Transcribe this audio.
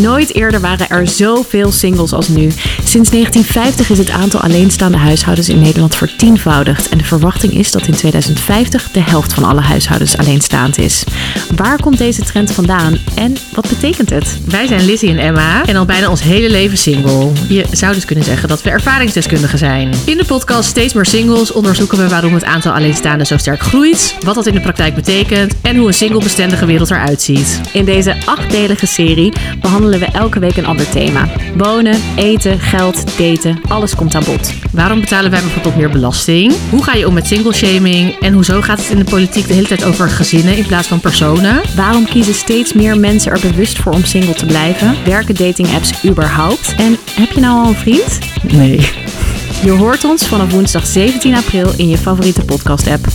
Nooit eerder waren er zoveel singles als nu. Sinds 1950 is het aantal alleenstaande huishoudens in Nederland vertienvoudigd. En de verwachting is dat in 2050 de helft van alle huishoudens alleenstaand is. Waar komt deze trend vandaan en wat betekent het? Wij zijn Lizzie en Emma en al bijna ons hele leven single. Je zou dus kunnen zeggen dat we ervaringsdeskundigen zijn. In de podcast Steeds meer singles onderzoeken we waarom het aantal alleenstaanden zo sterk groeit, wat dat in de praktijk betekent en hoe een singlebestendige wereld eruit ziet. In deze achtdelige serie behandelen we elke week een ander thema. Wonen, eten, geld, daten, alles komt aan bod. Waarom betalen wij bijvoorbeeld meer belasting? Hoe ga je om met single shaming? En hoezo gaat het in de politiek de hele tijd over gezinnen in plaats van personen? Waarom kiezen steeds meer mensen er bewust voor om single te blijven? Werken datingapps überhaupt? En heb je nou al een vriend? Nee. Je hoort ons vanaf woensdag 17 april in je favoriete podcast-app.